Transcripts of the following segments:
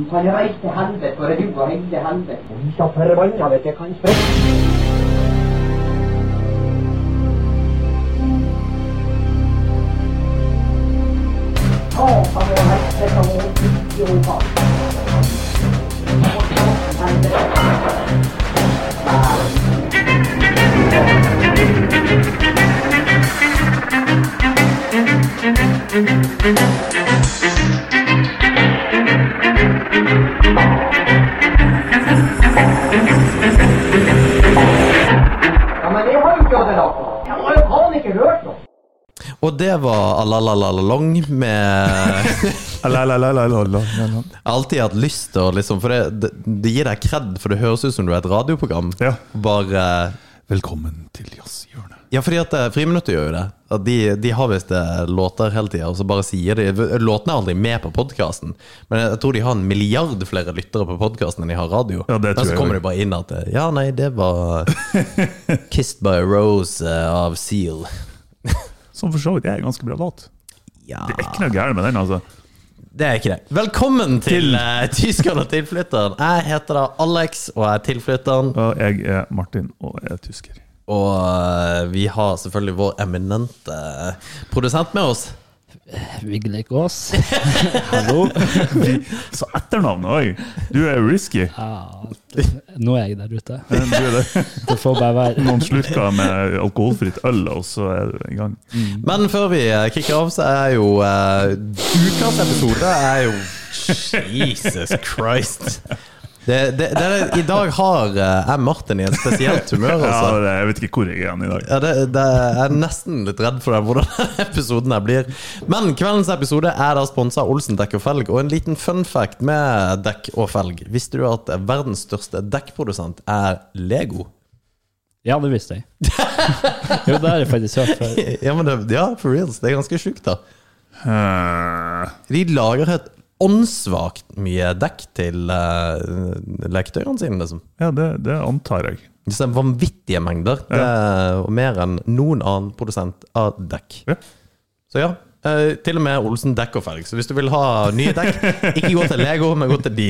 Du kan reise til helvete, for det er du og hele helvete. Og vi så forbanna vet jeg kan sprekke. Satan og helvete og idioter. Og det var Alalalalong med. Jeg har alltid hatt lyst til å liksom For det, det, gir deg kred, for det høres ut som du er et radioprogram. Ja. Bare Velkommen til jazzhjørnet. Ja, fordi at eh, Friminuttet gjør jo det. De, de har visst eh, låter hele tida, og så bare sier de Låtene er aldri med på podkasten, men jeg tror de har en milliard flere lyttere på podkasten enn de har radio. Ja, det tror men så kommer de bare inn at eh, Ja, nei, det var 'Kissed by a Rose' av Seal. Som for så vidt er en ganske bra låt. Ja Det er ikke noe gærent med den, altså. Det er ikke det. Velkommen til, Til- uh, Tyskeren og tilflytteren. Jeg heter da Alex, og jeg er tilflytteren. Og jeg er Martin, og jeg er tysker. Og uh, vi har selvfølgelig vår eminente produsent med oss. Vigleik Aas. Hallo. Så etternavnet òg! Du er risky. Ja, nå er jeg der ute. Du er det. Det får bare være. Noen slurker med alkoholfritt øl, og så er du i gang. Men før vi eh, kicker av, så er jo uh, ukas episode er jo Jesus Christ. Det, det, det er, I dag har eh, jeg Martin i et spesielt humør. Ja, Altså. det- jeg vet ikke hvor jeg er i dag. Ja, det, det jeg er nesten litt redd for det, hvordan episoden her blir. Men kveldens episode er da sponsa av Olsen dekk og felg. Og en liten fun fact med dekk og felg. Visste du at verdens største dekkprodusent er Lego? Ja, det visste jeg. Jo, det har jeg faktisk hørt før. Ja, men det, ja for reals. Det er ganske sjukt, da. Eh, De lager helt åndssvakt mye dekk til uh, leketøyene sine, liksom. ja, det, det antar jeg. Det er vanvittige mengder. Det er mer enn noen annen produsent av dekk. Ja. Så ja, eh, til og med Olsen dekk og felg. Så hvis du vil ha nye dekk, ikke gå til Lego, men gå til de.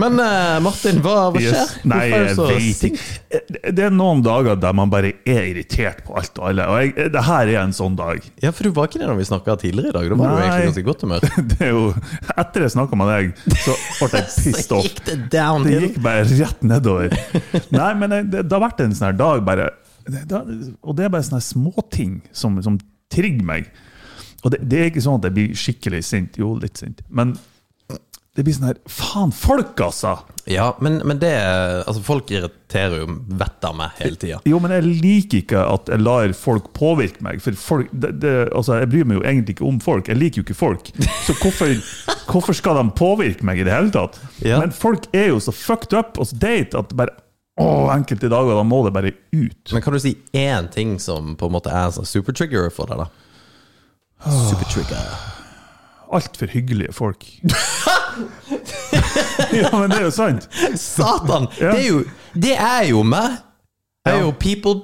Men uh, Martin, hva, hva skjer? Yes. Nei, Hvorfor er du jeg så vet sint? ikke. Det er noen dager der man bare er irritert på alt og alle. Og jeg, det her er en sånn dag. Ja, for du var ikke det når vi snakka tidligere i dag. Da var du egentlig ganske godt humør. Det er jo, etter jeg snakka med deg, så ble jeg pissed Så off. gikk det Det gikk bare rett nedover. Nei, men det, det, det har vært en sånn her dag bare det, det, Og det er bare sånne småting som, som trigger meg. Og det, det er ikke sånn at jeg blir skikkelig sint. Jo, litt sint. Men det blir sånn her Faen, folk, altså! Ja, men, men det Altså, folk irriterer jo vettet av meg hele tida. Jo, men jeg liker ikke at jeg lar folk påvirke meg. For folk, det, det, altså, Jeg bryr meg jo egentlig ikke om folk. Jeg liker jo ikke folk. Så hvorfor, hvorfor skal de påvirke meg i det hele tatt? Ja. Men folk er jo så fucked up og så date at bare å, enkelte dager da må det bare ut. Men kan du si én ting som på en måte er sånn supertrigger for deg, da? Supertrigger. Altfor hyggelige folk. ja, men det er jo sant. Satan! Ja. Det, er jo, det er jo meg! Jeg er jo people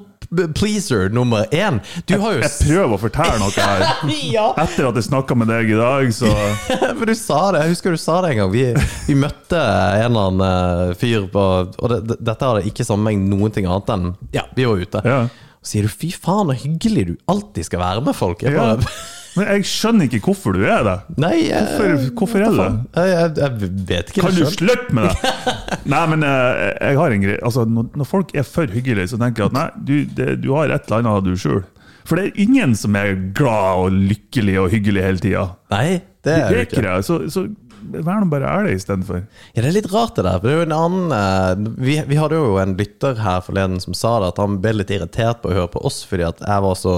pleaser nummer én. Du har jo Jeg prøver å fortelle noe her. Ja! Etter at jeg snakka med deg i dag, så For du sa det, jeg husker du sa det en gang. Vi, vi møtte en eller annen eh, fyr på Og det, det, dette hadde ikke sammenheng noen ting annet enn Ja, vi var ute. Ja. Og sier du 'fy faen, så hyggelig du alltid skal være med folk'. Jeg ja. bare, Men jeg skjønner ikke hvorfor du er det. Nei, jeg, Hvorfor, hvorfor er det? jeg, jeg, vet ikke Kan du slutte med det? Nei, men eh, jeg har en greie altså, når, når folk er for hyggelige, så tenker jeg at nei, du, det, du har et eller annet du sjøl. For det er ingen som er glad og lykkelig og hyggelig hele tida. Nei, det er det ikke det. Så, så vær nå bare ærlig istedenfor. Ja, det er litt rart det der. Det er jo en annen eh, vi, vi hadde jo en lytter her forleden som sa det, at han ble litt irritert på å høre på oss fordi at jeg var så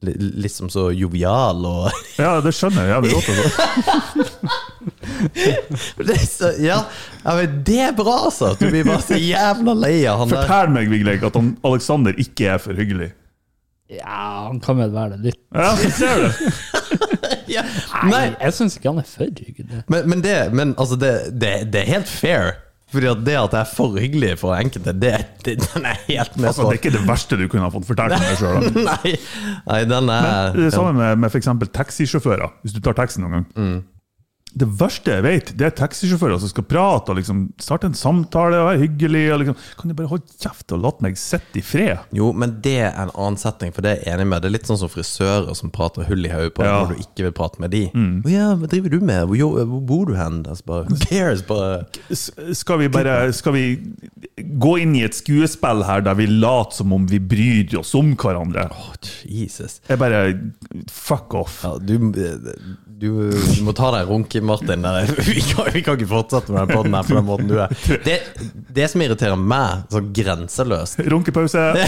Liksom så jovial og Ja, det skjønner jeg jævlig godt. Altså. det så, Ja, ja men det er bra, altså! Du blir bare så jævla lei av han der. Fortell meg, Vigleik, at han, Alexander ikke er for hyggelig. Ja, han kan vel være det litt. Ja, ser du? Ja. Nei, Nei, jeg syns ikke han er for hyggelig. men, men, det, men altså, det, det, det er helt fair. Fordi at det at jeg er for hyggelig for enkelte, det, det den er helt med Altså, på. det er ikke det verste du kunne ha fått fortalt om deg sjøl. Nei, nei, den er Men det er samme med, med f.eks. taxisjåfører, hvis du tar taxi noen gang. Det verste jeg vet, det er taxisjåfører som skal prate og liksom starte en samtale og være hyggelig. Og liksom, kan du bare holde kjeft og la meg sitte i fred? Jo, men det er en annen setting, for det er jeg enig med. Det er litt sånn som frisører som prater hull i hodet på Ja. når du ikke vil prate med de. Å ja, hva driver du med? Hvor, hvor bor du hen? Altså bare, Who cares? Bare Skal vi bare Skal vi gå inn i et skuespill her der vi later som om vi bryr oss om hverandre? Oh, Jesus. Jeg bare Fuck off. Ja, du, du, du må ta deg en runk, Martin. Vi, kan, vi kan ikke fortsette med den podden her på den måten du er. Det, det som irriterer meg, sånn grenseløst Runkepause.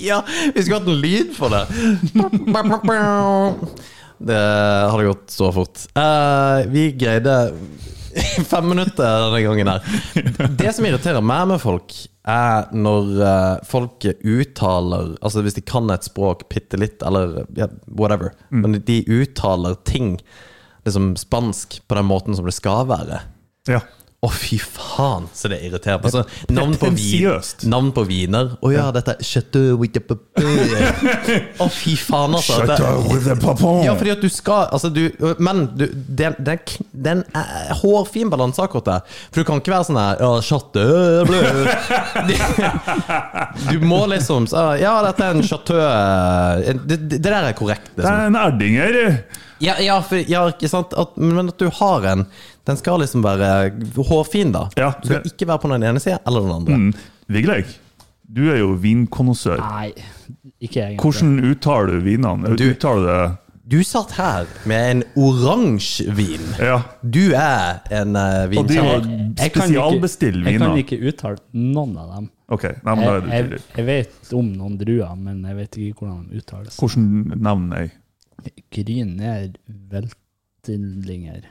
Ja, vi skulle hatt en lyd for det. Det hadde gått så fort. Uh, vi greide fem minutter denne gangen her. Det som irriterer meg med folk, er når eh, folk uttaler Altså hvis de kan et språk bitte litt, eller yeah, whatever, men de uttaler ting liksom spansk på den måten som det skal være. Ja. Å, fy faen, så det irriterer meg. Altså, navn, på vin, navn på viner. Å ja, dette er Chateau with the. Å, fy faen, altså. Chateau with the papon. ja, fordi at du skal altså du, Men du, det, det, det er en hårfin balanse akkurat der. For du kan ikke være sånn her Ja, chateau bleu. Du må liksom så, Ja, dette er en chateau eh, Det, det der er korrekt. Det Liksom. er en erdinger. Ja, ja, for, ja ikke sant at, Men at du har en Den skal liksom være hårfin, da. Ja, du skal det- ikke være på den ene sida eller den andre. Mm. Vigleik, du er jo vinkonnoissør. Nei, ikke egentlig. Hvordan uttaler du vinene? Du- Uttaler det Du satt her med en oransje vin. Ja. Du er en uh, Og de var kan ikke- Jeg kan ikke uttale noen av dem. Ok, nei, men da er Jeg, det jeg, jeg vet om noen druer, men jeg vet ikke hvordan de uttales. Hvordan navn er Gryner Veltlinger.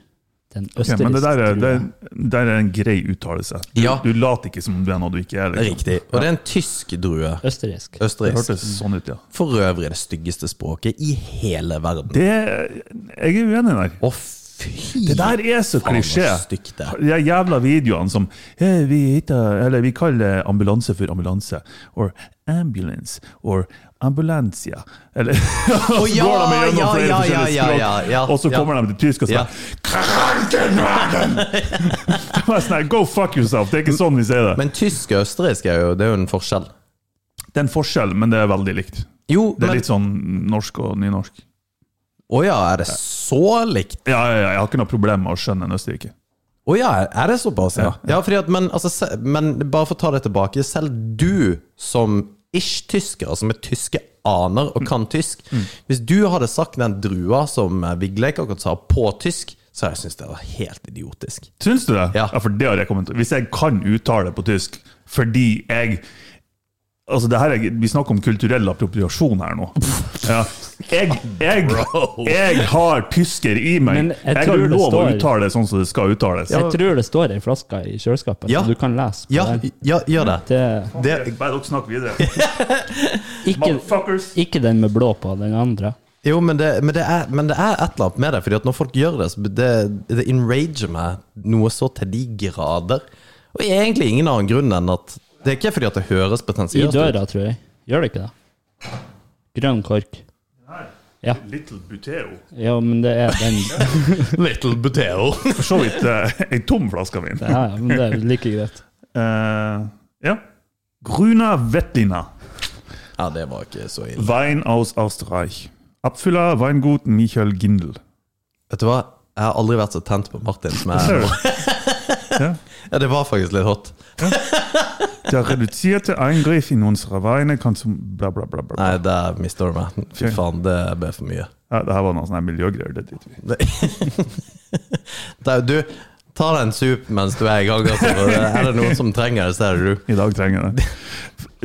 Den Ok, østerrikske men det der er, det, er, der er en grei uttalelse. Du, Ja. du later ikke som du er noe du ikke er. Liksom. Riktig. Og det er en tysk drue. Østerriksk. Det hørtes sånn ut, ja. For øvrig det styggeste språket i hele verden. Det, jeg er uenig der. Å, fy Det der er så klisjé. De jævla videoene som hey, vi, heter, eller, vi kaller ambulanse for ambulanse. Or ambulance. Or ambulancia. Eller oh, ja, går de gjennom ja, flere ja, forskjellige ja, språk, ja, ja, og så kommer de til tysk og sier sånn Go fuck yourself! Det er ikke sånn vi sier det. Men tysk og østerriksk er jo, det er jo en forskjell. Det er en forskjell, men det er veldig likt. Jo, Det er men litt sånn norsk og nynorsk. Å ja, er det så likt? Ja, ja, ja, jeg har ikke noe problem med å skjønne en østerriker. Å ja, er det såpass? Ja, Ja, ja at, men, altså, men bare for å ta det tilbake. Selv du som ish-tysker, som er tyske aner og kan tysk Hvis du hadde sagt den drua som eh, Vigleik akkurat sa, på tysk, så jeg syns det var helt idiotisk. Syns du det? Ja. for det har jeg kommet til. Hvis jeg kan uttale på tysk fordi jeg Altså, det her er, Vi snakker om kulturell appropriasjon her nå. Ja. Jeg, jeg, jeg har tysker i meg. Men jeg Jeg, tror har lov lov å uttale det sånn som det skal uttales. Jeg tror det står ei flaske i kjøleskapet, Ja. så du kan lese på Ja, den. ja gjør det. Det, det. Bare dere snakker videre. ikke, Motherfuckers! ikke den med blå på, den andre. Jo, men det, men, det er, men det er et eller annet med det. Fordi at når folk gjør det, så det, det enrager meg noe så til de grader. Og egentlig ingen annen grunn enn at Det er ikke fordi at det høres potensielt ut. I døra, tror jeg. Gjør det ikke det? Grønn kork. Ja. Little Buteo. Ja, men det er den Little Buteo. For så vidt uh, ei tom flaske vin. Ja, ja, men det er like greit. Uh, ja. Gruna Vettina Ja, det var ikke så ille. Wein aus Österreich. Abfüller Weingut Michael Gindel. Vet du hva? Jeg har aldri vært så tent på Martin som jeg er nå. Ja. Ja, det var faktisk litt hot. Der reduserte angrep i unsere Weine kan som bla, bla, bla, bla. Nei, der mista du meg. Fy okay. faen, det ble for mye. Ja, det her var noe sånn miljøgreier. Det driter vi Du, ta deg en sup mens du er i gang. Altså. Er det noen som trenger det, så er det du. I dag trenger det.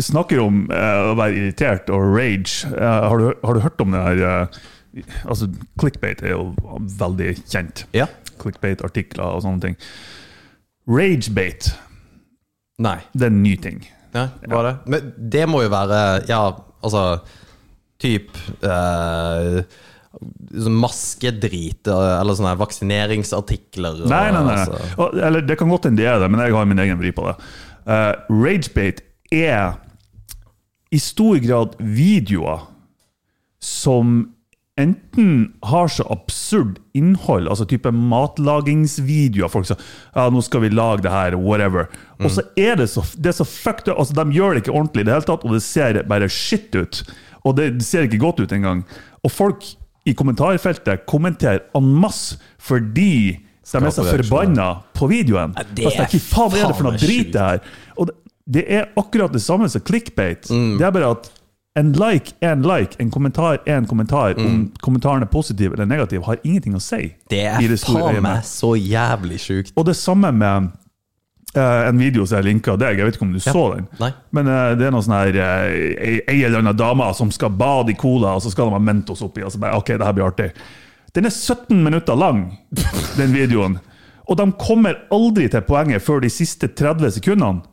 Snakker om uh, å være irritert og rage. Uh, har, du, har du hørt om det her uh, Altså, clickbait er jo veldig kjent. Ja? Clickbait-artikler og sånne ting. Ragebait, Nei. det er en ny ting. Ja, var det? Men det må jo være Ja, altså Typ eh, sånn maskedrit eh, eller sånne vaksineringsartikler. og- Nei, nei, nei. altså. Og- Eller det kan godt hende det er det, men jeg har min egen vri på det. Uh, Ragebait er i stor grad videoer som enten har så absurd innhold, altså type matlagingsvideoer Folk sier ja, nå skal vi lage det her, whatever. Og så er det så, det er så fucked up. Altså, de gjør det ikke ordentlig i det hele tatt, og det ser bare shit ut. Og det ser ikke godt ut engang. Og folk i kommentarfeltet kommenterer en masse fordi de er så forbanna på videoen. det Altså, er Hva faen er det for noe drit det her? Og det, det er akkurat det samme som clickbait. Mm. Det er bare at en like er en like, en kommentar er en kommentar. Mm. Om kommentaren er positiv eller negativ, har ingenting å si. Det er det faen meg så jævlig sjukt. Og det samme med uh, en video som jeg linka deg. Jeg vet ikke om du så den. Nei. Men uh, det er noen sånn her uh, ei, ei eller annen dame som skal bade i cola, og så skal de ha Mentos oppi. Og så bare, ok, det her blir artig. Den er 17 minutter lang, den videoen. Og de kommer aldri til poenget før de siste 30 sekundene.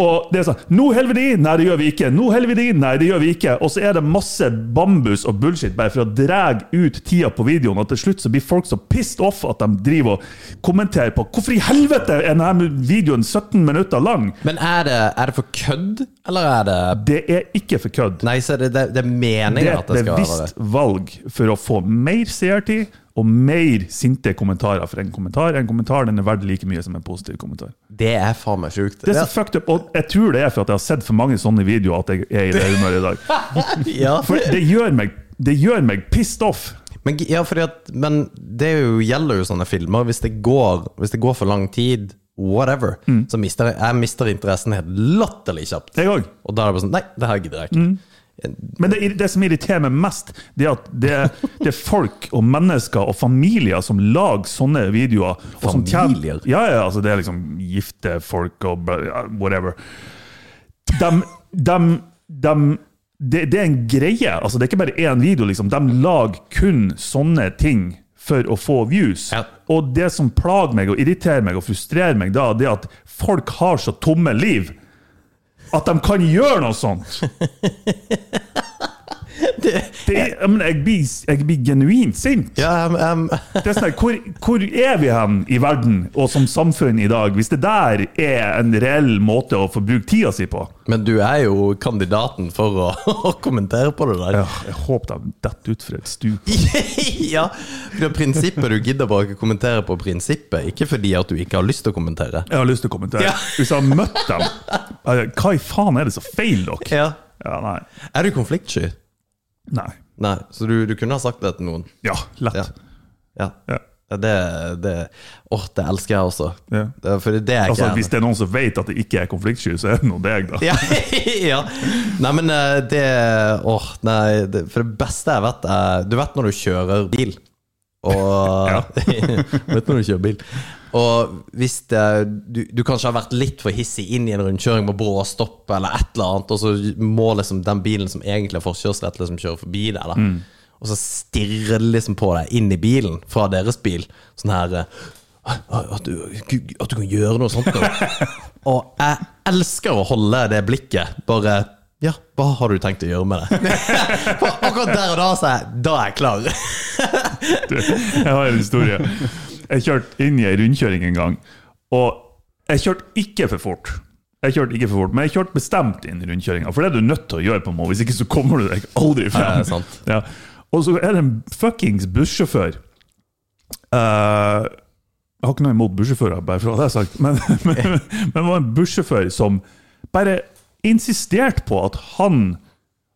Og det er sånn Nå heller vi det inn! Nei, det gjør vi ikke. Nå heller vi det inn! Nei, det gjør vi ikke. Og så er det masse bambus og bullshit bare for å dra ut tida på videoen. Og til slutt så blir folk så pissed off at de driver og kommenterer på Hvorfor i helvete er denne videoen 17 minutter lang? Men er det, er det for kødd, eller er det Det er ikke for kødd. Nei, så det, det, det er meningen at det skal være Det er et bevisst valg for å få mer seertid og mer sinte kommentarer. For en kommentar en kommentar den er verdt like mye som en positiv kommentar. Det er faen meg sjukt. Det er så fucked up, og jeg tror det er for at jeg har sett for mange sånne videoer at jeg er i det humøret i dag. Ja. For det gjør meg, det gjør meg pissed off. Men, ja, at, men det jo, gjelder jo sånne filmer. Hvis det går, hvis det går for lang tid, whatever, Mm. så mister jeg, jeg mister interessen helt latterlig kjapt. Jeg òg. Og da er det bare sånn Nei, det her gidder jeg ikke. Men det, det som irriterer meg mest, det er at det, det er folk og mennesker og familier som lager sånne videoer. Som tjener- Familier? ja, ja, altså det er liksom gifte folk og whatever. De, de, de det, det er en greie. altså Det er ikke bare én video. liksom. De lager kun sånne ting for å få views. Ja. Og det som plager meg og irriterer meg og frustrerer meg da, det er at folk har så tomme liv at de kan gjøre noe sånt. Det jeg, men jeg, blir, jeg blir genuint sint. Ja, um, um. Det er sånn, hvor, hvor er vi hen i verden og som samfunn i dag, hvis det der er en reell måte å få bruke tida si på? men du er jo kandidaten for å, å kommentere på det der. Ja, jeg håper de detter fra et stup. ja, for det er prinsippet du gidder bare ikke kommentere på prinsippet, ikke fordi at du ikke har lyst til å kommentere. Jeg har lyst til å kommentere. Ja. Hvis jeg har møtt dem Hva i faen er det som feiler dere? Ja. Ja, nei. Er du konfliktsky? Nei. Nei, så du, du kunne ha sagt det til noen? Ja, lett. Ja. Ja. Ja. Ja, det, det, åh, det elsker jeg også. Ja. Det, for det er Altså, hvis det er noen som vet at det ikke er konfliktsky, så er det nå deg, da. ja, ja. Nei, men eh, det Åh, nei. Det, for det beste jeg vet, er Du vet når du kjører bil, og Vet når du kjører bil. Og hvis det, du, du kanskje har vært litt for hissig inn i en rundkjøring med brå stopp, eller et eller annet, og så må liksom den bilen som egentlig har forkjørsrett, liksom kjøre forbi deg. da Og så stirrer det liksom på deg inn i bilen fra deres bil. Sånn her at du, at du kan gjøre noe sånt. Og jeg elsker å holde det blikket. Bare Ja, hva har du tenkt å gjøre med det? For akkurat der og da så jeg, da er jeg klar. Du, jeg har en historie. Jeg kjørte inn i ei rundkjøring en gang, og jeg kjørte ikke for fort. Jeg kjørte ikke for fort, Men jeg kjørte bestemt inn i rundkjøringa, for det er du nødt til å gjøre, på måte, hvis ikke så kommer du deg aldri frem. Ja. Ja. Og så er det en fuckings bussjåfør. Uh, jeg har ikke noe imot bussjåfører, bare for å ha det sagt, men, men, men det var en bussjåfør som bare insisterte på at han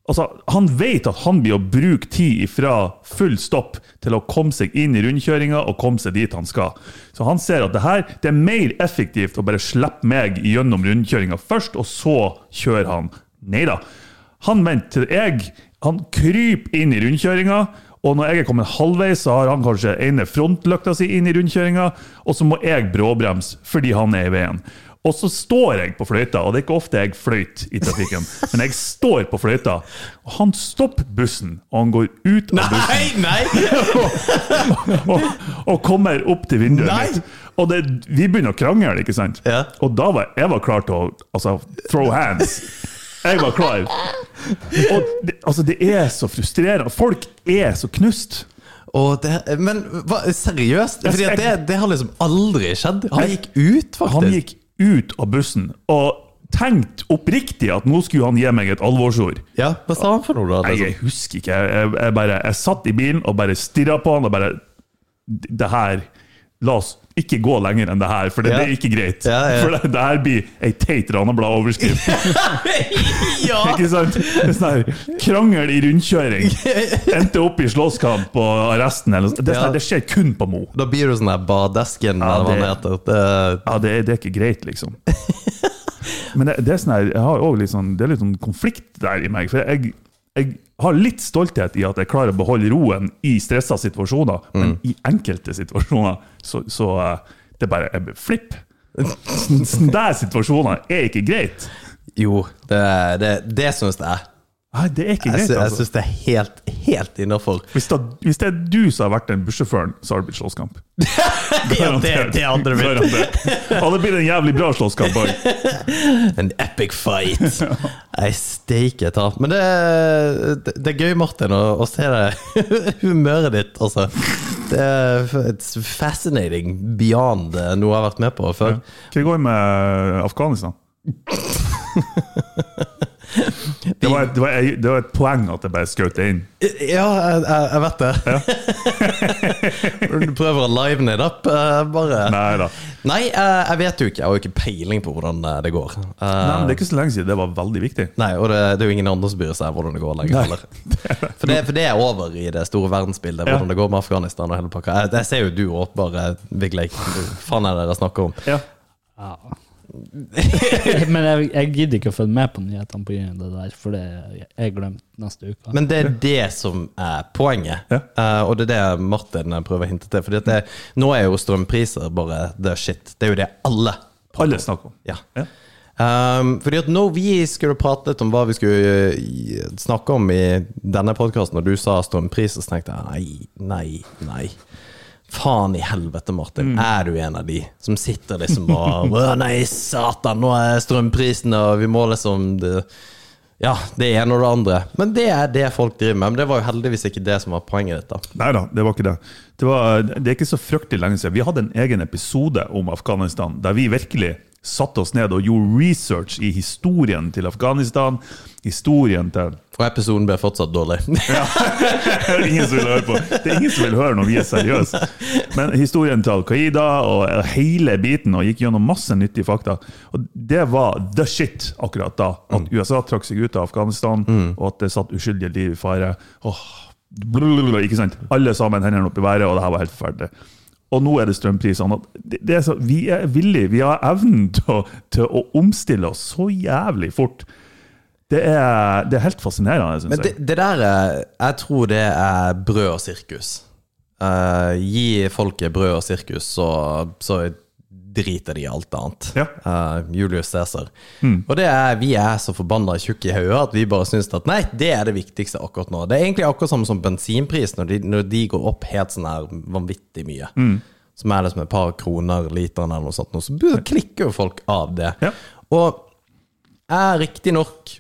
Altså, Han vet at han blir å bruke tid fra full stopp til å komme seg inn i rundkjøringa og komme seg dit han skal. Så han ser at det her det er mer effektivt å bare slippe meg gjennom rundkjøringa først, og så kjører han. Nei da. Han venter til jeg Han kryper inn i rundkjøringa. Og når jeg er kommet halvveis, så har han kanskje ene frontlykta si inn i rundkjøringa, og så må jeg bråbremse fordi han er i veien. Og så står jeg på fløyta, og det er ikke ofte jeg fløyter i trafikken, men jeg står på fløyta, og han stopper bussen, og han går ut av bussen Nei, nei! og, og kommer opp til vinduet Nei! mitt. Og det, vi begynner å krangle, ikke sant? Ja. Og da var jeg var klar til å altså, throw hands. Jeg var klar. Og det, altså, det er så frustrerende. Folk er så knust. Det, men hva, seriøst? Fordi det, det har liksom aldri skjedd. Han gikk ut, faktisk. Han gikk ut av bussen, og tenkt oppriktig at nå skulle han gi meg et alvorsord. Ja, hva sa han for noe, da? Nei, jeg husker ikke. Jeg, jeg, bare, jeg satt i bilen og bare stirra på han og bare Det her La oss ikke gå lenger enn det her, for det, Ja. det er ikke greit. Ja, ja. For det, det her blir ei teit Ranabladet-overskrift. ja! Ikke sant? Sånn krangel i rundkjøring. Endte opp i slåsskamp og arresten. Eller, det, sånn det skjer kun på Mo. Da blir du sånn der badesken, Ja, det- heter. Ja, det, er- det ikke greit, liksom. Men det, det er sånn her, jeg har også litt sånn, det er litt sånn konflikt der i meg. For jeg, jeg har litt stolthet i at jeg klarer å beholde roen i stressa situasjoner, men i enkelte situasjoner så, så eh, det bare er flipp. Sånne situasjoner er ikke greit. jo, det, det, det syns jeg. Nei, det er ikke greit, altså. jeg syns det er helt, helt innafor. Hvis hvis det er du som har vært den bussjåføren, så har det blitt slåsskamp. Ja, det, det andre mitt. Og det blir en jævlig bra slåsskamp òg. En epic fight. Nei, steike ta. Men det, det, det er gøy, Martin, å, å se det humøret ditt. Altså. Det er it's fascinating beyond eh, noe jeg har vært med på før. Hva går med Afghanistan? Det var, et, det, var, det var et poeng at jeg bare skjøt det inn. Ja, jeg, jeg vet det. du prøver å liven it up. eh, Bare Nei da. Nei, eh, jeg vet jo ikke. Jeg har jo ikke peiling på hvordan eh, det går. Eh, Nei, men Det er ikke så lenge siden det var veldig viktig. Nei, og det, det er jo ingen andre som bryr seg hvordan det går lenger. Nei. heller. For det, for det er over i det store verdensbildet, Ja. hvordan det går med Afghanistan og hele pakka. Jeg, jeg ser jo du òg, bare Vigleik. Hva faen er det dere snakker om? Ja. Men jeg, jeg gidder ikke å følge med på nyhetene på grunn av det der, for det er glemt neste uke. Men det er det som er poenget, Ja. uh, og det er det Martin prøver å hinte til. For nå er jo strømpriser bare the shit. Det er jo det alle Alle snakker om. Ja. Ja. Um, fordi at når vi skulle prate litt om hva vi skulle eh, snakke om i denne podkasten, og du sa strømpriser, så tenkte jeg nei, nei, nei. Faen i helvete, Martin. Er du en av de som sitter liksom og Nei, satan, nå er strømprisene, og vi må liksom det, Ja, det ene og det andre. Men det er det folk driver med. Men det var jo heldigvis ikke det som var poenget ditt, da. Nei da, det var ikke det. Det, var, det er ikke så fryktelig lenge siden. Vi hadde en egen episode om Afghanistan der vi virkelig satte oss ned og gjorde research i historien til Afghanistan. Historien til Og episoden ble fortsatt dårlig. ja. ingen som vil høre på. Det er ingen som vil høre når vi er seriøse. Men historien til Al Qaida og hele biten, og gikk gjennom masse nyttige fakta. Og det var the shit akkurat da. At USA trakk seg ut av Afghanistan, og at det satt uskyldige liv i fare. Åh, blablabla, ikke sant? Alle sammen hendene opp i været, og det her var helt forferdelig. Og nå er det strømprisene. Det, det er så, vi er villige, vi har evnen til å, til å omstille oss så jævlig fort. Det er, det er helt fascinerende, syns Men det, jeg. det der er, Jeg tror det er brød og sirkus. Uh, gi folket brød og sirkus, så, så driter de i alt annet. Ja. Uh, Julius Cæsar. Og det er, vi er så forbanna tjukke i hodet at vi bare syns at nei, det er det viktigste akkurat nå. Det er egentlig akkurat samme som bensinpris, når de, når de går opp helt sånn her vanvittig mye. Som er liksom et par kroner literen eller noe sånt, så klikker jo folk av det. Ja. Og er riktignok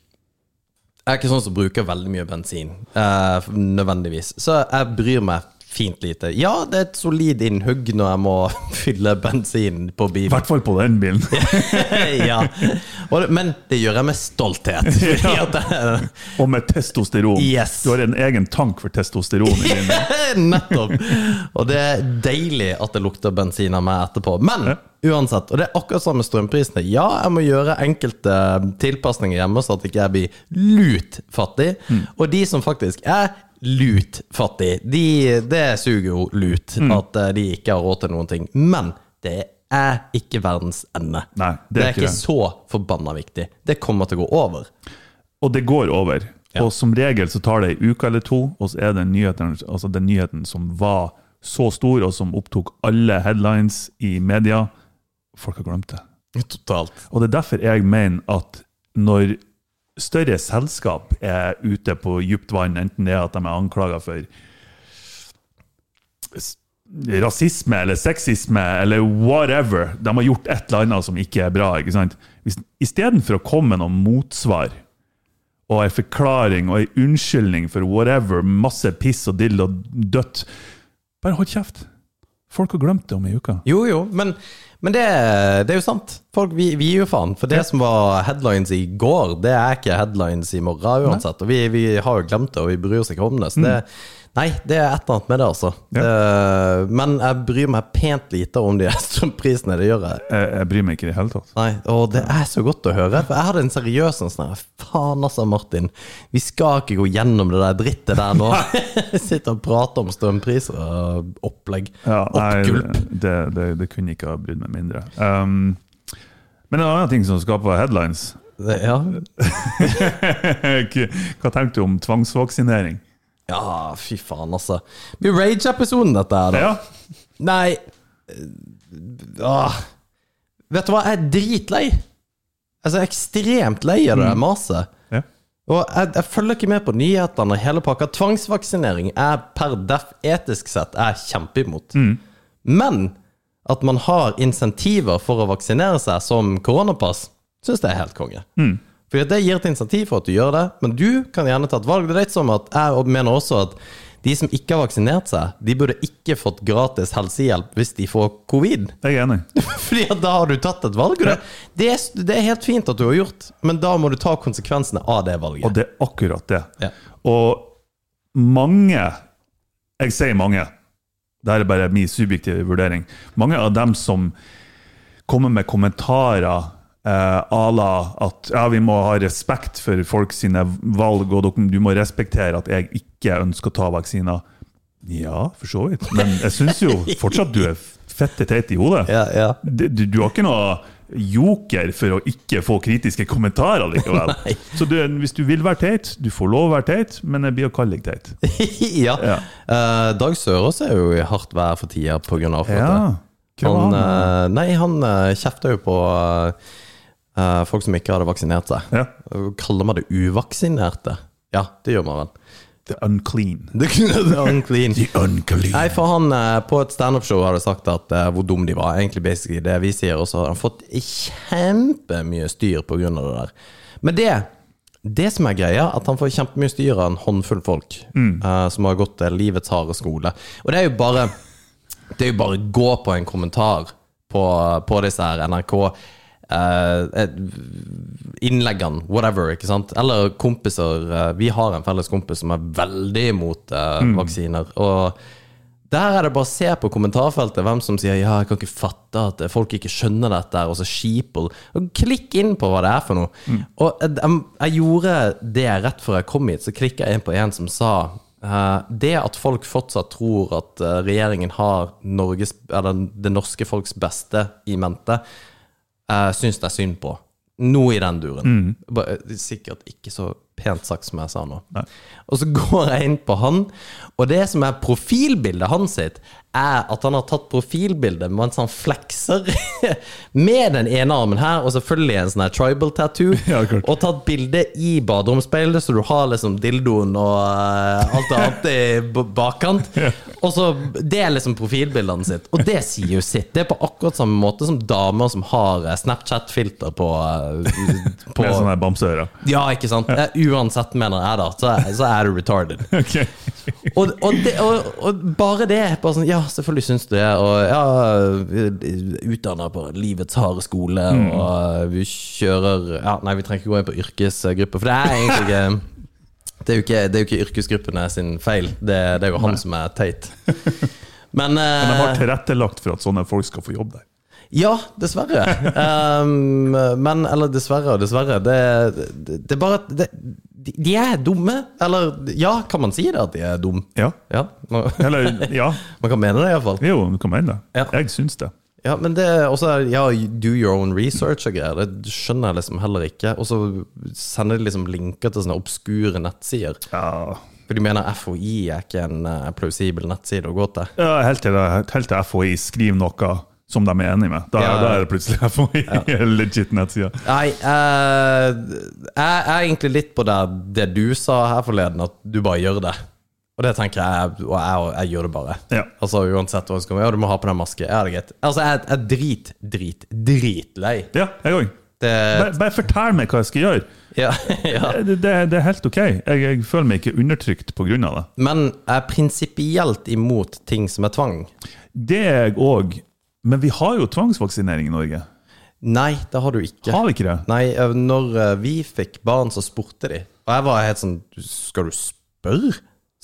jeg er ikke sånn som bruker veldig mye bensin, uh, nødvendigvis. Så jeg bryr meg fint lite. Ja, det er et solid innhugg når jeg må fylle bensin på I bilen. hvert fall på den bilen. ja. Men det gjør jeg med stolthet. Ja. Og med testosteron. Yes. Du har en egen tank for testosteron i din. Nettopp. Og det er deilig at det lukter bensin av meg etterpå. Men uansett, og det er akkurat samme strømprisene. Ja, jeg må gjøre enkelte tilpasninger hjemme, så at ikke jeg blir lutfattig. Og de som faktisk er lutfattig, de, det suger jo lut at eh, de ikke har råd til noen ting. Men det er ikke verdens ende. Nei, det, er ikke så forbanna viktig. Det kommer til å gå over. Og det går over. Ja. Og som regel så tar det ei uke eller to, og så er det nyheten, altså den nyheten som var så stor, og som opptok alle headlines i media. Folk har glemt det. Totalt. Og det er derfor jeg mener at når større selskap er ute på dypt vann, enten det er at de er anklaga for rasisme eller sexisme eller whatever, de har gjort et eller annet som ikke er bra. ikke sant? Istedenfor å komme med noe motsvar og en forklaring og en unnskyldning for whatever, masse piss og dill og dødt, bare hold kjeft. Folk har glemt det om ei uke. Jo, jo, men, Men det, det er jo sant. Folk, vi, vi gir jo faen. For det som var headlines i går, det er ikke headlines i morgen uansett. Og vi, vi har jo glemt det, og vi bryr oss ikke om det. Så det Nei, det er et eller annet med det, altså. Ja. Det, men jeg bryr meg pent lite om de strømprisene. Det gjør jeg. Jeg, jeg bryr meg ikke i det hele tatt. Nei, og det er så godt å høre. For jeg hadde en seriøs en sånn Faen altså, Martin. Vi skal ikke gå gjennom det der drittet der nå. Sitte og prate om strømpriser og opplegg. Ja, nei, Oppgulp. det, det, det kunne ikke ha brydd meg mindre. Um, men en annen ting som skaper headlines ja. Hva tenker du om tvangsvaksinering? ja, fy faen, altså. Blir Rage-episoden, dette her, da. Ja, Nei åh. Vet du hva, jeg er dritlei. Altså, jeg er ekstremt lei av det mm. maset. ja. Og jeg, jeg følger ikke med på nyhetene og hele pakka. Tvangsvaksinering er per def etisk sett jeg er kjempeimot. Men at man har insentiver for å vaksinere seg som koronapass, syns jeg er helt konge. For det gir et insentiv for at du gjør det, men du kan gjerne ta et valg. Det er litt som at jeg mener også at de som ikke har vaksinert seg, de burde ikke fått gratis helsehjelp hvis de får covid. jeg er enig. Fordi at da har du tatt et valg. Ja. Det, det, er, det er helt fint at du har gjort, men da må du ta konsekvensene av det valget. Og det er akkurat det. Ja. Og mange, jeg sier mange, det er bare min subjektive vurdering, mange av dem som kommer med kommentarer eh, à la at ja, vi må ha respekt for folk sine valg, og du må respektere at jeg ikke ønsker å ta vaksiner. Ja, for så vidt. Men jeg syns jo fortsatt du er fette teit i hodet. Ja, ja. Du, du, har ikke noe joker for å ikke få kritiske kommentarer likevel. Så du, hvis du vil være teit, du får lov å være teit, men jeg blir å kalle deg teit. ja. Ja. Uh, Dag Sørås er jo i hardt vær for tida pga. avfallet. Ja. Han, han? eh, nei, han uh, kjefta jo på eh, eh, folk som ikke hadde vaksinert seg. Ja. Kaller man det uvaksinerte? Ja, det gjør man vel. The unclean. The unclean. The unclean. Nei, for han eh, på et standupshow har hadde sagt at uh, hvor dum de var. Egentlig basically det vi sier, og så har han fått kjempemye styr på grunn av det der. Men det det som er greia, at han får kjempemye styr av en håndfull folk eh, som har gått uh, livets harde skole. Og det er jo bare Det er jo bare gå på en kommentar på, på disse her NRK eh, eh, innleggene, whatever, ikke sant? Eller kompiser. eh, vi har en felles kompis som er veldig imot eh, vaksiner. Og der er det bare å se på kommentarfeltet hvem som sier 'ja, jeg kan ikke fatte at folk ikke skjønner dette', og så sheeple. Og klikk inn på hva det er for noe. Og jeg, jeg, jeg gjorde det rett før jeg kom hit, så klikka jeg inn på en som sa uh, det at folk fortsatt tror at eh, regjeringen har Norges, eller det norske folks beste i mente, uh, syns det er synd på. Noe i den duren. Mm. sikkert ikke så pent sagt som jeg sa nå. Og så går jeg inn på han, og det som er profilbildet hans sitt, er at han har tatt profilbilde mens han flekser med den ene armen her, og selvfølgelig en sånn her tribal tattoo, Ja, og tatt bilde i baderomsspeilet, så du har liksom dildoen og eh, alt det annet i bakkant. Og så, Det er liksom profilbildene sitt, og det sier jo sitt. Det er på akkurat samme måte som damer som har eh, Snapchat-filter på, eh, på Med sånne bamseører. Ja, ikke sant? Eh, Uansett, mener jeg, da, så er, så er du retarded. Okay. Og, og, det, og, og bare det bare sånn, Ja, selvfølgelig syns du det. Og ja, utdanna på livets harde skole, og vi kjører ja, Nei, vi trenger ikke gå inn på yrkesgruppe, for det er egentlig ikke det er, ikke, det er jo ikke yrkesgruppene sin feil. Det, det er jo han som er teit. Men, Men de har eh, tilrettelagt for at sånne folk skal få jobb der. Ja, dessverre. Um, men Eller dessverre og dessverre. Det, det, det bare det, de, er dumme. Eller ja, kan man si det at de er dumme? Ja. Ja, man, Eller, ja. man kan mene det iallfall. Jo, du kan mene det. Ja. Jeg syns det. Ja, men det er også Ja, do your own research og greier. Det skjønner jeg liksom heller ikke. Og så sender de liksom linker til sånne obskure nettsider. Ja. For de mener FHI er ikke en eh, plausibel nettside å gå til. Ja, helt til, helt til FHI skriver noe som de er enig med. Da, Ja. da er det plutselig FHI legit nettside. Nei, eh, jeg er egentlig litt på det, det du sa her forleden, at du bare gjør det. Og det tenker jeg, og jeg, jeg gjør det bare. Ja. Altså Uansett hva du skal Ja, du må ha på deg masken. Ja, det er greit. Altså, jeg jeg er drit, drit, dritlei. Ja, jeg òg. Det, Bare, bare fortell meg hva jeg skal gjøre. ja, ja. Det, det, det er helt ok. Jeg, jeg føler meg ikke undertrykt pga. det. Men jeg er prinsipielt imot ting som er tvang. Det er jeg òg, Men vi har jo tvangsvaksinering i Norge. Nei, det har du ikke. Har vi ikke det? Nei, eh, når eh, vi fikk barn, så spurte de. Og jeg var helt sånn Skal du spørre?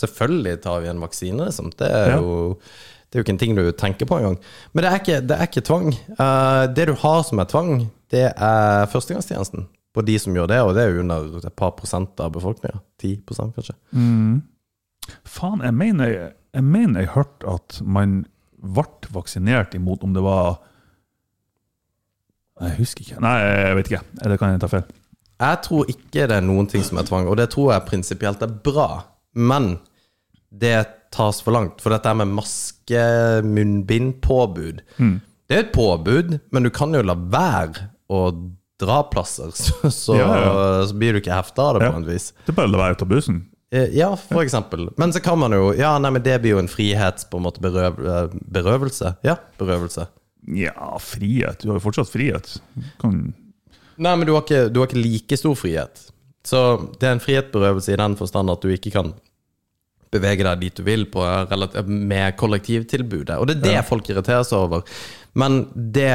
Selvfølgelig tar vi en vaksine, liksom. Det er Ja. jo det er jo ikke en ting du tenker på engang. Men det er ikke, det er ikke tvang. Eh, det du har som er tvang, det er førstegangstjenesten. På de som gjør det, og det er jo under et par prosent av befolkninga. 10 kanskje. Faen, jeg mener jeg, jeg, jeg hørte at man ble vaksinert imot om det var Jeg husker ikke. Nei, jeg vet ikke. Det kan jeg ta feil. Jeg tror ikke det er noen ting som er tvang, og det tror jeg prinsipielt er bra. Men det tas for langt. For dette med maske, munnbind, påbud Det er et påbud, men du kan jo la være å dra plasser, så, så, Ja, ja. så blir du ikke hefta av det Ja. på en vis. Det er bare å la være å ta bussen. Eh, Ja, for eksempel. Men så kan man jo Ja, nei, men det blir jo en frihets... På en måte berøv, eh, berøvelse. Ja, berøvelse. Ja, frihet. Du har jo fortsatt frihet. Kan Nei, men du har, ikke, du har ikke like stor frihet. Så det er en frihetsberøvelse i den forstand at du ikke kan bevege deg dit du vil på, relat- med kollektivtilbudet. Og det er det folk irriterer seg over. Men det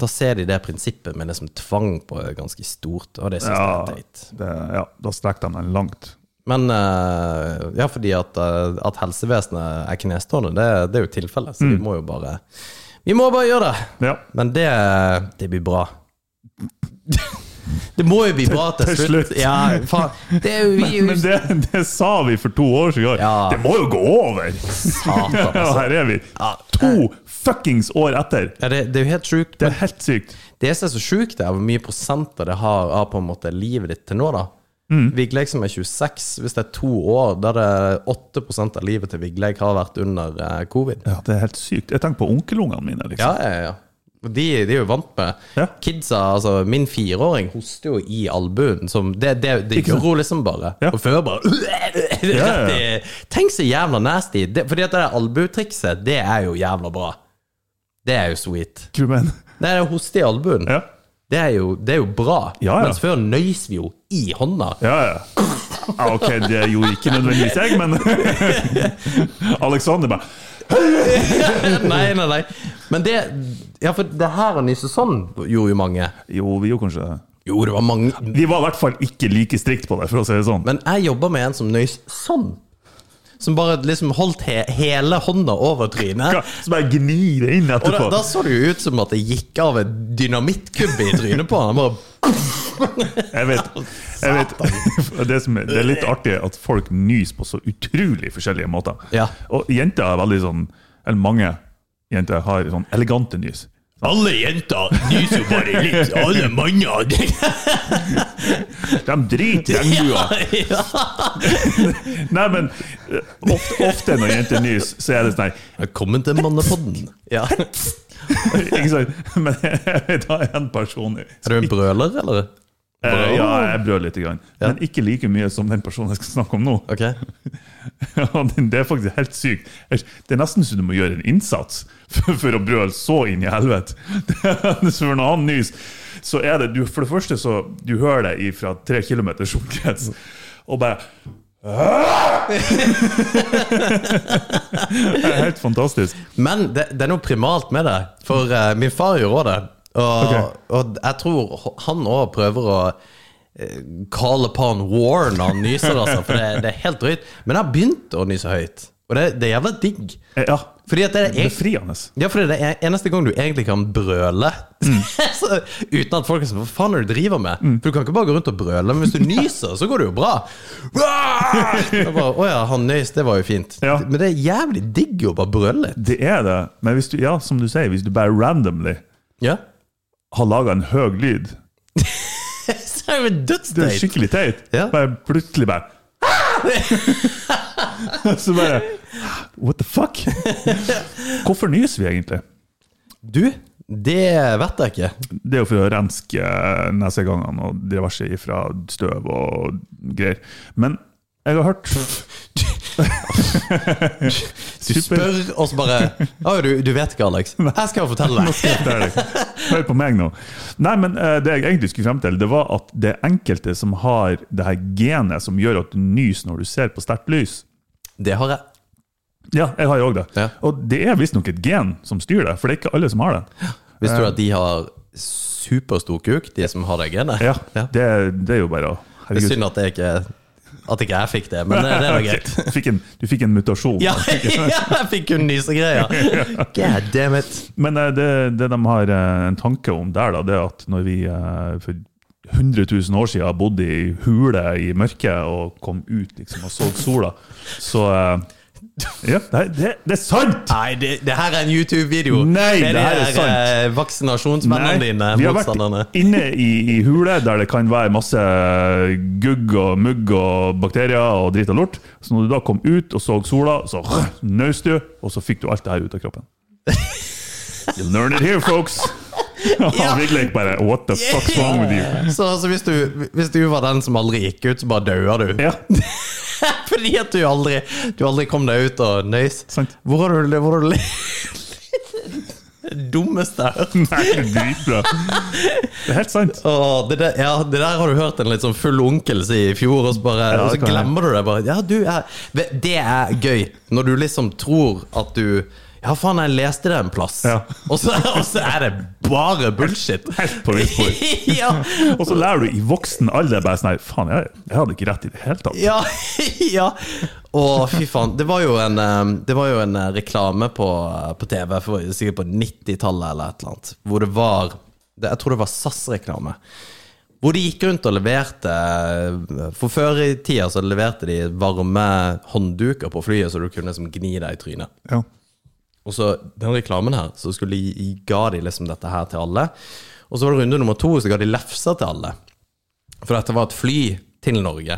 Da ser de det prinsippet med det som tvang på ganske stort, og det syns Ja, jeg er teit. ja, da strekker de den langt. Men eh, ja, fordi at, eh, at helsevesenet er knestående, det, det er jo tilfellet. Så Mm. vi må jo bare Vi må bare gjøre det! Ja. Men det, det blir bra. Det må jo bli bra til, Til slutt. Ja, jo vi Men det, det sa vi for to år siden. Ja. Det må jo gå over! Satan, Ja, altså. her er vi. Ja. To fuckings år etter! Ja, det, det er jo helt sjukt. Det er helt sykt. Det som er så sjukt, er hvor mye prosenter det har av på en måte livet ditt til nå, da. Mm. Vigleik som er 26, hvis det er to år, da er det 8% av livet til Vigleik har vært under eh, covid. Ja, det er helt sykt. Jeg tenker på onkelungene mine. Liksom. ja, ja. ja. De, de er jo vant med Ja. Kidsa, altså Min fireåring hoster jo i albuen. Som det, det, det gjør hun liksom bare. Ja. Og før bare ja. ja, Tenk så jævla nasty. Det, fordi at det der albuetrikset, det er jo jævla bra. Det er jo sweet. Hva du mener Det er hoste i albuen. Ja. Det, er jo, det er jo bra. Ja, ja. Mens før nøys vi jo i hånda. Ja, ja. ja ok, det gjorde ikke nødvendigvis jeg, men Alexander bare nei, nei, nei. Men det Ja, for det her å nyse sånn gjorde jo mange. Jo, vi gjorde kanskje det. Jo, det var mange. Vi var i hvert fall ikke like strikt på det, for å si det sånn. Men jeg jobba med en som nøys sånn. Som bare liksom holdt he hele hånda over trynet. Så bare gni det inn Og da, da så det jo ut som at det gikk av en dynamittkubbe i trynet på han. Han bare Jeg vet, jeg vet. Det, er, det er litt artig at folk nys på så utrolig forskjellige måter. Ja. Og jenter er veldig sånn Eller mange jenter har sånn elegante nys. Alle jenter nyser jo bare litt. Alle manner De driter i regnbua. ja. Nei, men eh, ofte, ofte når jenter nys, så er det sånn her Velkommen til Mannepodden. Ja. Ikke sant? Men jeg da en person Er du en brøler, eller? Eh, Ja, jeg brød litt, grann. men ikke like mye som den personen jeg skal snakke om nå. Okay. Det er faktisk helt sykt. Det er nesten så du må gjøre en innsats for, for å brøle så inn i helvete. For når han nys, så er det du, For det første så du hører det fra tre kilometers omkrets, og bare Det er helt fantastisk. Men det, det er noe primalt med det. For uh, min far gjorde det. Og, okay. og jeg tror han òg prøver å eh, call upon war når han nyser, altså. For det, det er helt drøyt. Men jeg har begynt å nyse høyt. Og det, det er jævla digg. Eh, Ja, Fordi det er befriende. ja, for det er det eneste gang du egentlig kan brøle så, uten at folk er sånn Hva faen er det du driver med? For du kan ikke bare gå rundt og brøle, men hvis du nyser, så går det jo bra. Bare, Å ja, han nøys, det var jo fint. Ja. Men det er jævlig digg å bare brøle litt. Det er det. Men hvis du, ja, som du sier, hvis du bare randomly Ja. Har laga en høy lyd Så er det jo Det er dødsteit. skikkelig teit. Ja. Bare plutselig bare Så bare What the fuck? Hvorfor nyser vi egentlig? Du, det vet jeg ikke. Det er jo for å renske nesegangene og diverse ifra støv og greier. Men jeg har hørt Du spør, og så bare Å, du, du vet ikke, Alex. Jeg skal fortelle deg. Er. Hør på meg nå. Nei, men eh, Det jeg egentlig skulle frem til, det var at det er enkelte som har det her genet som gjør at du nyser når du ser på sterkt lys. Det har jeg. Ja, jeg har jo òg det. Ja. Og det er visstnok et gen som styrer det, for det er ikke alle som har det. Visste du at de har superstor kuk, de som har det genet? Ja, Det, det er jo bare å Det er synd at det ikke At ikke jeg fikk det, men det, det var greit. Fikk en, du fikk en mutasjon. Ja, ja, jeg fikk kun nysegreier! God damn it. Men eh, det, det de har eh, en tanke om der, da, det er at når vi eh, for 100 000 år siden bodde i hule i mørket og kom ut liksom, og så sola, så eh, Ja, det, det, det er sant! Nei, det, det her er en YouTube-video. Nei, det det her er er eh, vaksinasjonsvennene dine, vi har vært inne i, i hule der det kan være masse gugg og mugg og bakterier og drit og lort. Så når du da kom ut og så sola, så nøs du, og så fikk du alt det her ut av kroppen. You learn it here, folks! ja. virkelig bare What the fuck's wrong with you? Så, så hvis, du, hvis du var den som aldri gikk ut, så bare daua du? Ja, Fordi at du aldri, du aldri kom deg ut og nøys? sant. Hvor har du, hvor har du Det dummeste jeg har hørt. Nei, det dritbra. Det er helt sant. Åh, det, der, ja, det der har du hørt en litt sånn full onkel si i fjor, og så, bare, Ja, og så glemmer jeg. du det bare. Ja, du er Det er gøy, når du liksom tror at du Ja, faen, jeg leste det en plass. Ja. Og, så, og så er det bare bullshit. Helt på villspor. ja. Og så lærer du i voksen alder bare sånn Faen, jeg, jeg hadde ikke rett i det hele tatt. Ja, ja. Å, fy faen. Det var jo en, eh, det var jo en eh, reklame på, på TV, for, sikkert på 90-tallet eller et eller annet, hvor det var Jeg tror det var SAS-reklame. Hvor de gikk rundt og leverte For før i tida så leverte de varme håndduker på flyet, så du kunne liksom gni deg i trynet. Ja. Og så den reklamen her, så skulle de, ga de liksom dette her til alle. Og så var det runde nummer to, så ga de lefser til alle. For dette var et fly til Norge.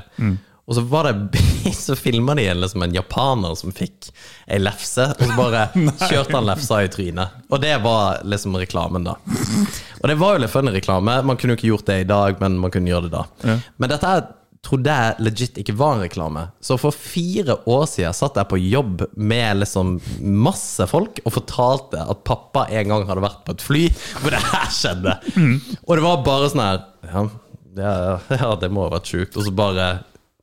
Og så var det Så filma de en, liksom en japaner som fikk ei lefse, og så bare kjørte han lefsa i trynet. Og det var liksom reklamen, da. Og det var jo litt funny reklame. Man kunne jo ikke gjort det i dag, men man kunne gjøre det da. Men dette her trodde jeg legit ikke var en reklame. Så for fire år siden satt jeg på jobb med liksom masse folk og fortalte at pappa en gang hadde vært på et fly hvor det her skjedde. Og det var bare sånn her ja, ja, ja, det må ha vært sjukt. Og så bare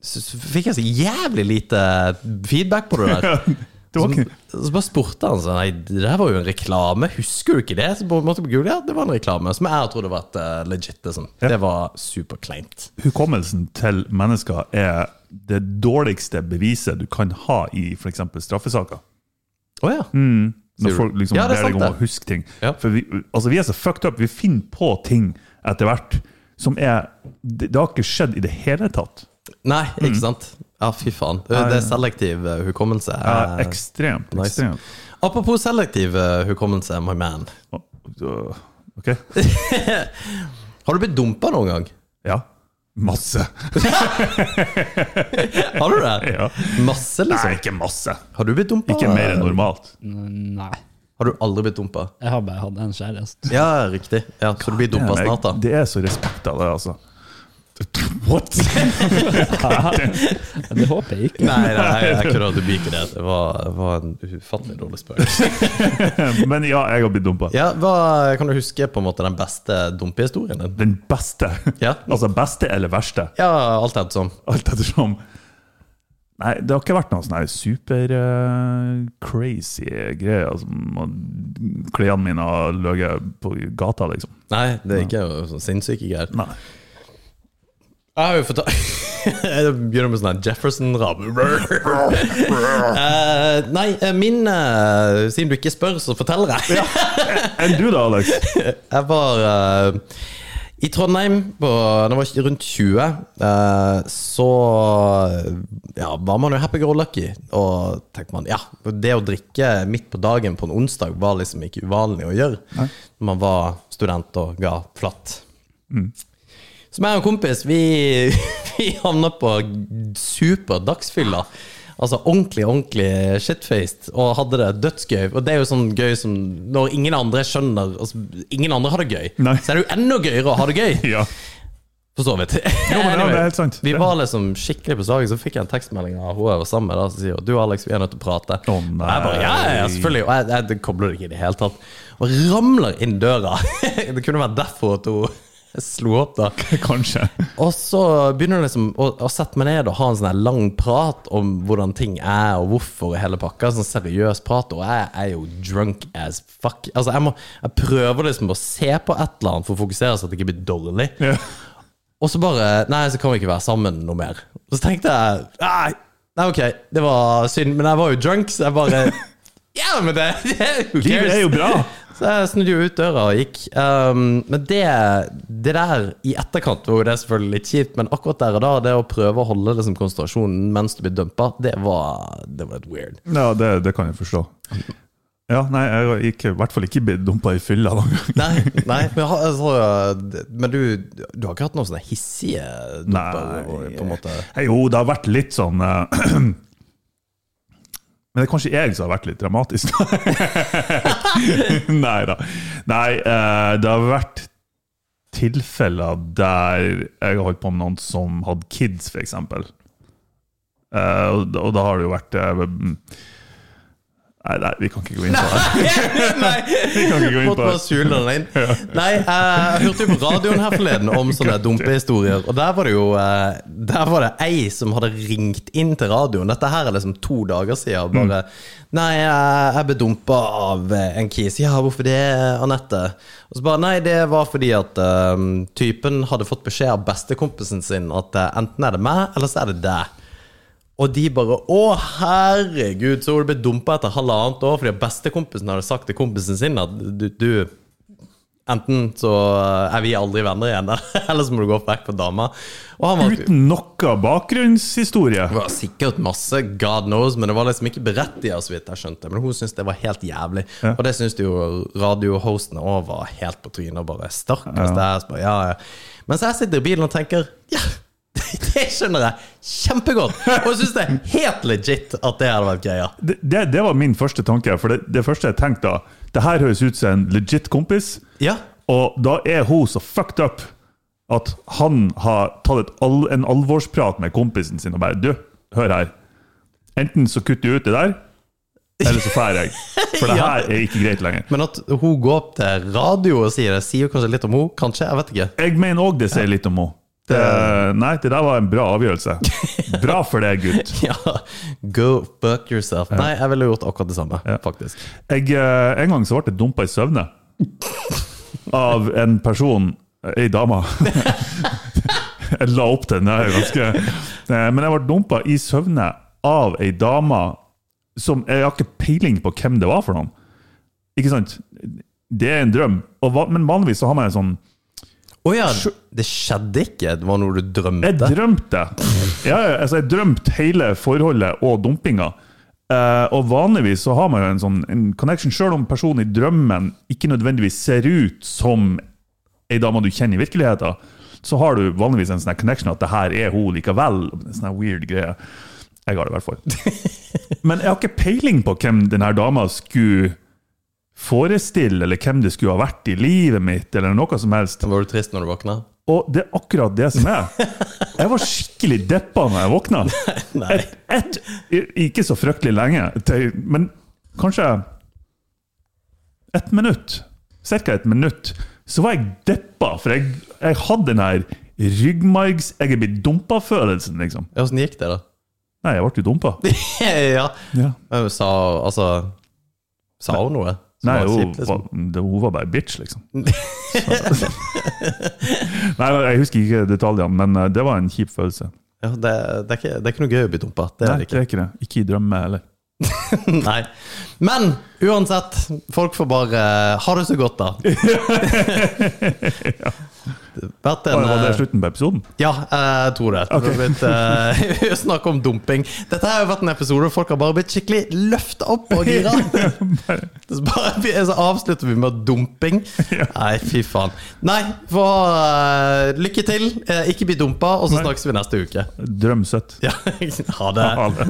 så fikk jeg så jævlig lite feedback på det der. Så, så bare spurte han sånn Nei, det der var jo en reklame. Husker du ikke det? Så på en måte på Google, ja, det var en reklame som jeg trodde var et uh, legit. Det, sånn. Ja. det var superkleint. Hukommelsen til mennesker er det dårligste beviset du kan ha i f.eks. straffesaker. Oh, ja. Når folk liksom Ja, det er sant det. huske ting. Ja. For vi, altså, vi er så fucked up. Vi finner på ting etter hvert som er Det, det har ikke skjedd i det hele tatt. Nei, ikke sant? Ja, fy faen. Det, er selektiv eh, hukommelse. Ja, Eh, ekstremt. nice. ekstremt. Apropos selektiv eh, hukommelse, my man. Ok? Har du blitt dumpa noen gang? Ja. Masse. Har du det? Ja. Masse, Nei, liksom? ikke masse. Har du blitt dumpa? Ikke mer enn normalt. Nei. Har du aldri blitt dumpa? Jeg har bare hatt en kjæreste. Ja, riktig. Ja, Så du blir dumpa snart, da? Det er så respekt av det, altså. What?! Det håper jeg ikke. Nei, nei, jeg kødder. Du blir det. Det var, var en ufattelig dårlig spøk. Men ja, jeg har blitt dumpa. Ja, hva Kan du huske på en måte den beste dumpehistorien din? Den beste. Ja. Altså beste eller verste. Ja, alt ettersom. Alt ettersom. Nei, det har ikke vært noen sånne super eh, crazy greier. Altså, Klærne mine har ligget på gata, liksom. Nei, det er ikke noe sånn sinnssyke greier. Nei. Jeg har jo fått Jeg begynner med sånn her Jefferson-rab. uh, nei, eh, min uh, Siden du ikke spør, så forteller jeg. Enn du da, Alex? Jeg var uh, i Trondheim på, da jeg var rundt 20. eh, så ja, var man jo happy-go-lucky. Og tenkte man ja, det å drikke midt på dagen på en onsdag var liksom ikke uvanlig å gjøre. Når man var student og ga flatt. Så meg og en kompis, vi, vi havna på super dagsfylla. Altså ordentlig, ordentlig shitfaced, og hadde det dødsgøy. Og det er jo sånn gøy som når ingen andre skjønner altså, Ingen andre har det gøy. Nei. Så er det jo enda gøyere å ha det gøy. Ja. For så vidt. Jo, men det er helt sant. Vi var liksom skikkelig på slaget, så fikk jeg en tekstmelding av hun jeg var sammen med. Da, som sier du Alex, vi er nødt til å prate. Å, Og jeg bare, ja, ja, selvfølgelig. Og jeg, jeg kobler det ikke i det hele tatt. Og ramler inn døra. det kunne vært derfor at hun Jeg slo opp, da. Kanskje. Og så begynner jeg liksom å, å sette meg ned og ha en sånn lang prat om hvordan ting er, og hvorfor og hele pakka. Sånn seriøs prat. Og jeg er jo drunk as fuck. Altså, jeg, må, jeg prøver liksom å se på et eller annet for å fokusere så at det ikke blir dårlig. Ja. Og så bare Nei, så kan vi ikke være sammen noe mer. Og så tenkte jeg Nei, nei ok, det var synd, men jeg var jo drunk, så jeg bare Ja, men det, det Livet er jo bra. Så jeg snudde jo ut døra og gikk. Um, men det, det der i etterkant var jo det selvfølgelig litt kjipt, men akkurat der og da, det å prøve å holde liksom konsentrasjonen mens du blir dumpa, det var, det var litt weird. Ja, det, det kan jeg forstå. Ja, nei, jeg har i hvert fall ikke blitt dumpa i fylla noen gang. Nei, nei men, altså, men du, du har ikke hatt noen sånne hissige dumper? Nei. på en måte? Jo, det har vært litt sånn eh, Men det er kanskje jeg som har vært litt dramatisk. Nei da. Nei, eh, det har vært tilfeller der jeg har holdt på med noen som hadde kids, f.eks. Uh, og, da- har det jo vært eh, Nei, nei, vi kan ikke gå inn på det. Nei, vi kan ikke gå inn på den inn. Nei, eh, jeg hørte jo på radioen her forleden om sånne dumpehistorier, og der var det jo eh, Der var det ei som hadde ringt inn til radioen. Dette her er liksom to dager siden. Bare Nei, jeg jeg ble dumpa av eh, en kis. Ja, hvorfor det, Anette? Og så bare Nei, det var fordi at eh, typen hadde fått beskjed av bestekompisen sin at eh, enten er det meg, eller så er det deg. Og de bare Å, herregud, så du blitt dumpa etter halvannet år fordi bestekompisen hadde sagt til kompisen sin at du, du Enten så er vi aldri venner igjen, eller så må du gå vekk på dama. Og han var Uten noe bakgrunnshistorie. det var sikkert masse God knows, men det var liksom ikke berettiget, så vidt jeg skjønte. Men hun syntes det var helt jævlig. Og det syntes jo radiohostene òg var helt på trynet. Og bare stakkars. Så bare, Ja, ja. Mens jeg sitter i bilen og tenker Ja, det skjønner jeg kjempegodt! Og jeg syns det er helt legit at det hadde vært greia. det, det, det var min første tanke. For det, det første jeg tenkte da Det her høres ut som en legit kompis. Ja. Og da er hun så fucked up at han har tatt et al en alvorsprat med kompisen sin og bare Du, hør her. Enten så kutter du ut det der, eller så drar jeg. For det Ja. her er ikke greit lenger. Men at hun går opp til radio og sier det, sier jo kanskje litt om henne. Kanskje, jeg vet ikke. Jeg mener òg det sier litt om henne. Det, nei, det der var en bra avgjørelse. Bra for deg, gutt. Ja, go fuck yourself. Nei, jeg ville gjort akkurat det samme, faktisk. Jeg, eh, en gang så ble jeg dumpa i søvne av en person, ei dame. Jeg la opp den der ganske Eh, Men jeg ble dumpa i søvne av ei dame som Jeg har ikke peiling på hvem det var for noen. Ikke sant? Det er en drøm. Og, men vanligvis så har man en sånn Å ja, det skjedde ikke? Det var noe du drømte? Jeg drømte. Ja, ja, altså jeg drømte hele forholdet og dumpinga. Eh, og vanligvis så har man jo en sånn en connection, sjøl om personen i drømmen ikke nødvendigvis ser ut som ei dame du kjenner i virkeligheten, så har du vanligvis en sånn connection at det her er hun likevel. Sånn weird greie. Jeg har det i hvert fall. Men jeg har ikke peiling på hvem denne dama skulle forestille, eller hvem det skulle ha vært i livet mitt, eller noe som helst. Var du trist når du våkna? Og det er akkurat det som er. Jeg var skikkelig deppa når jeg våkna. Et, et, ikke så fryktelig lenge, men kanskje et minutt. Cirka et minutt. Så var jeg deppa, for jeg, jeg hadde den her ryggmargs... Jeg er blitt dumpa-følelsen, liksom. Åssen gikk det, da? Nei, jeg ble jo dumpa. ja. Ja. Men sa altså Sa hun noe? Nei, var hun, kjipt, liksom? var, hun var bare bitch, liksom. Nei, jeg husker ikke detaljene, men eh, det var en kjip følelse. Ja, det, det, er ikke, det er ikke noe gøy å bli dumpa. Det Nei, det er ikke det. Ikke i drømme heller. Nei. Men uansett, folk får bare ha det så godt, da. Vært en, Var det eh, slutten på episoden? Ja, jeg tror det. har blitt, uh, snakk om dumping. Dette har jo vært en episode hvor folk har bare blitt skikkelig løfta opp og gira. Så bare, så avslutter vi med dumping. Nei, fy faen. Nei, få ha eh, lykke til. Uh, ikke bli dumpa, og så Nei. snakkes vi neste uke. Drøm søtt. Ja, ha det. Ha det.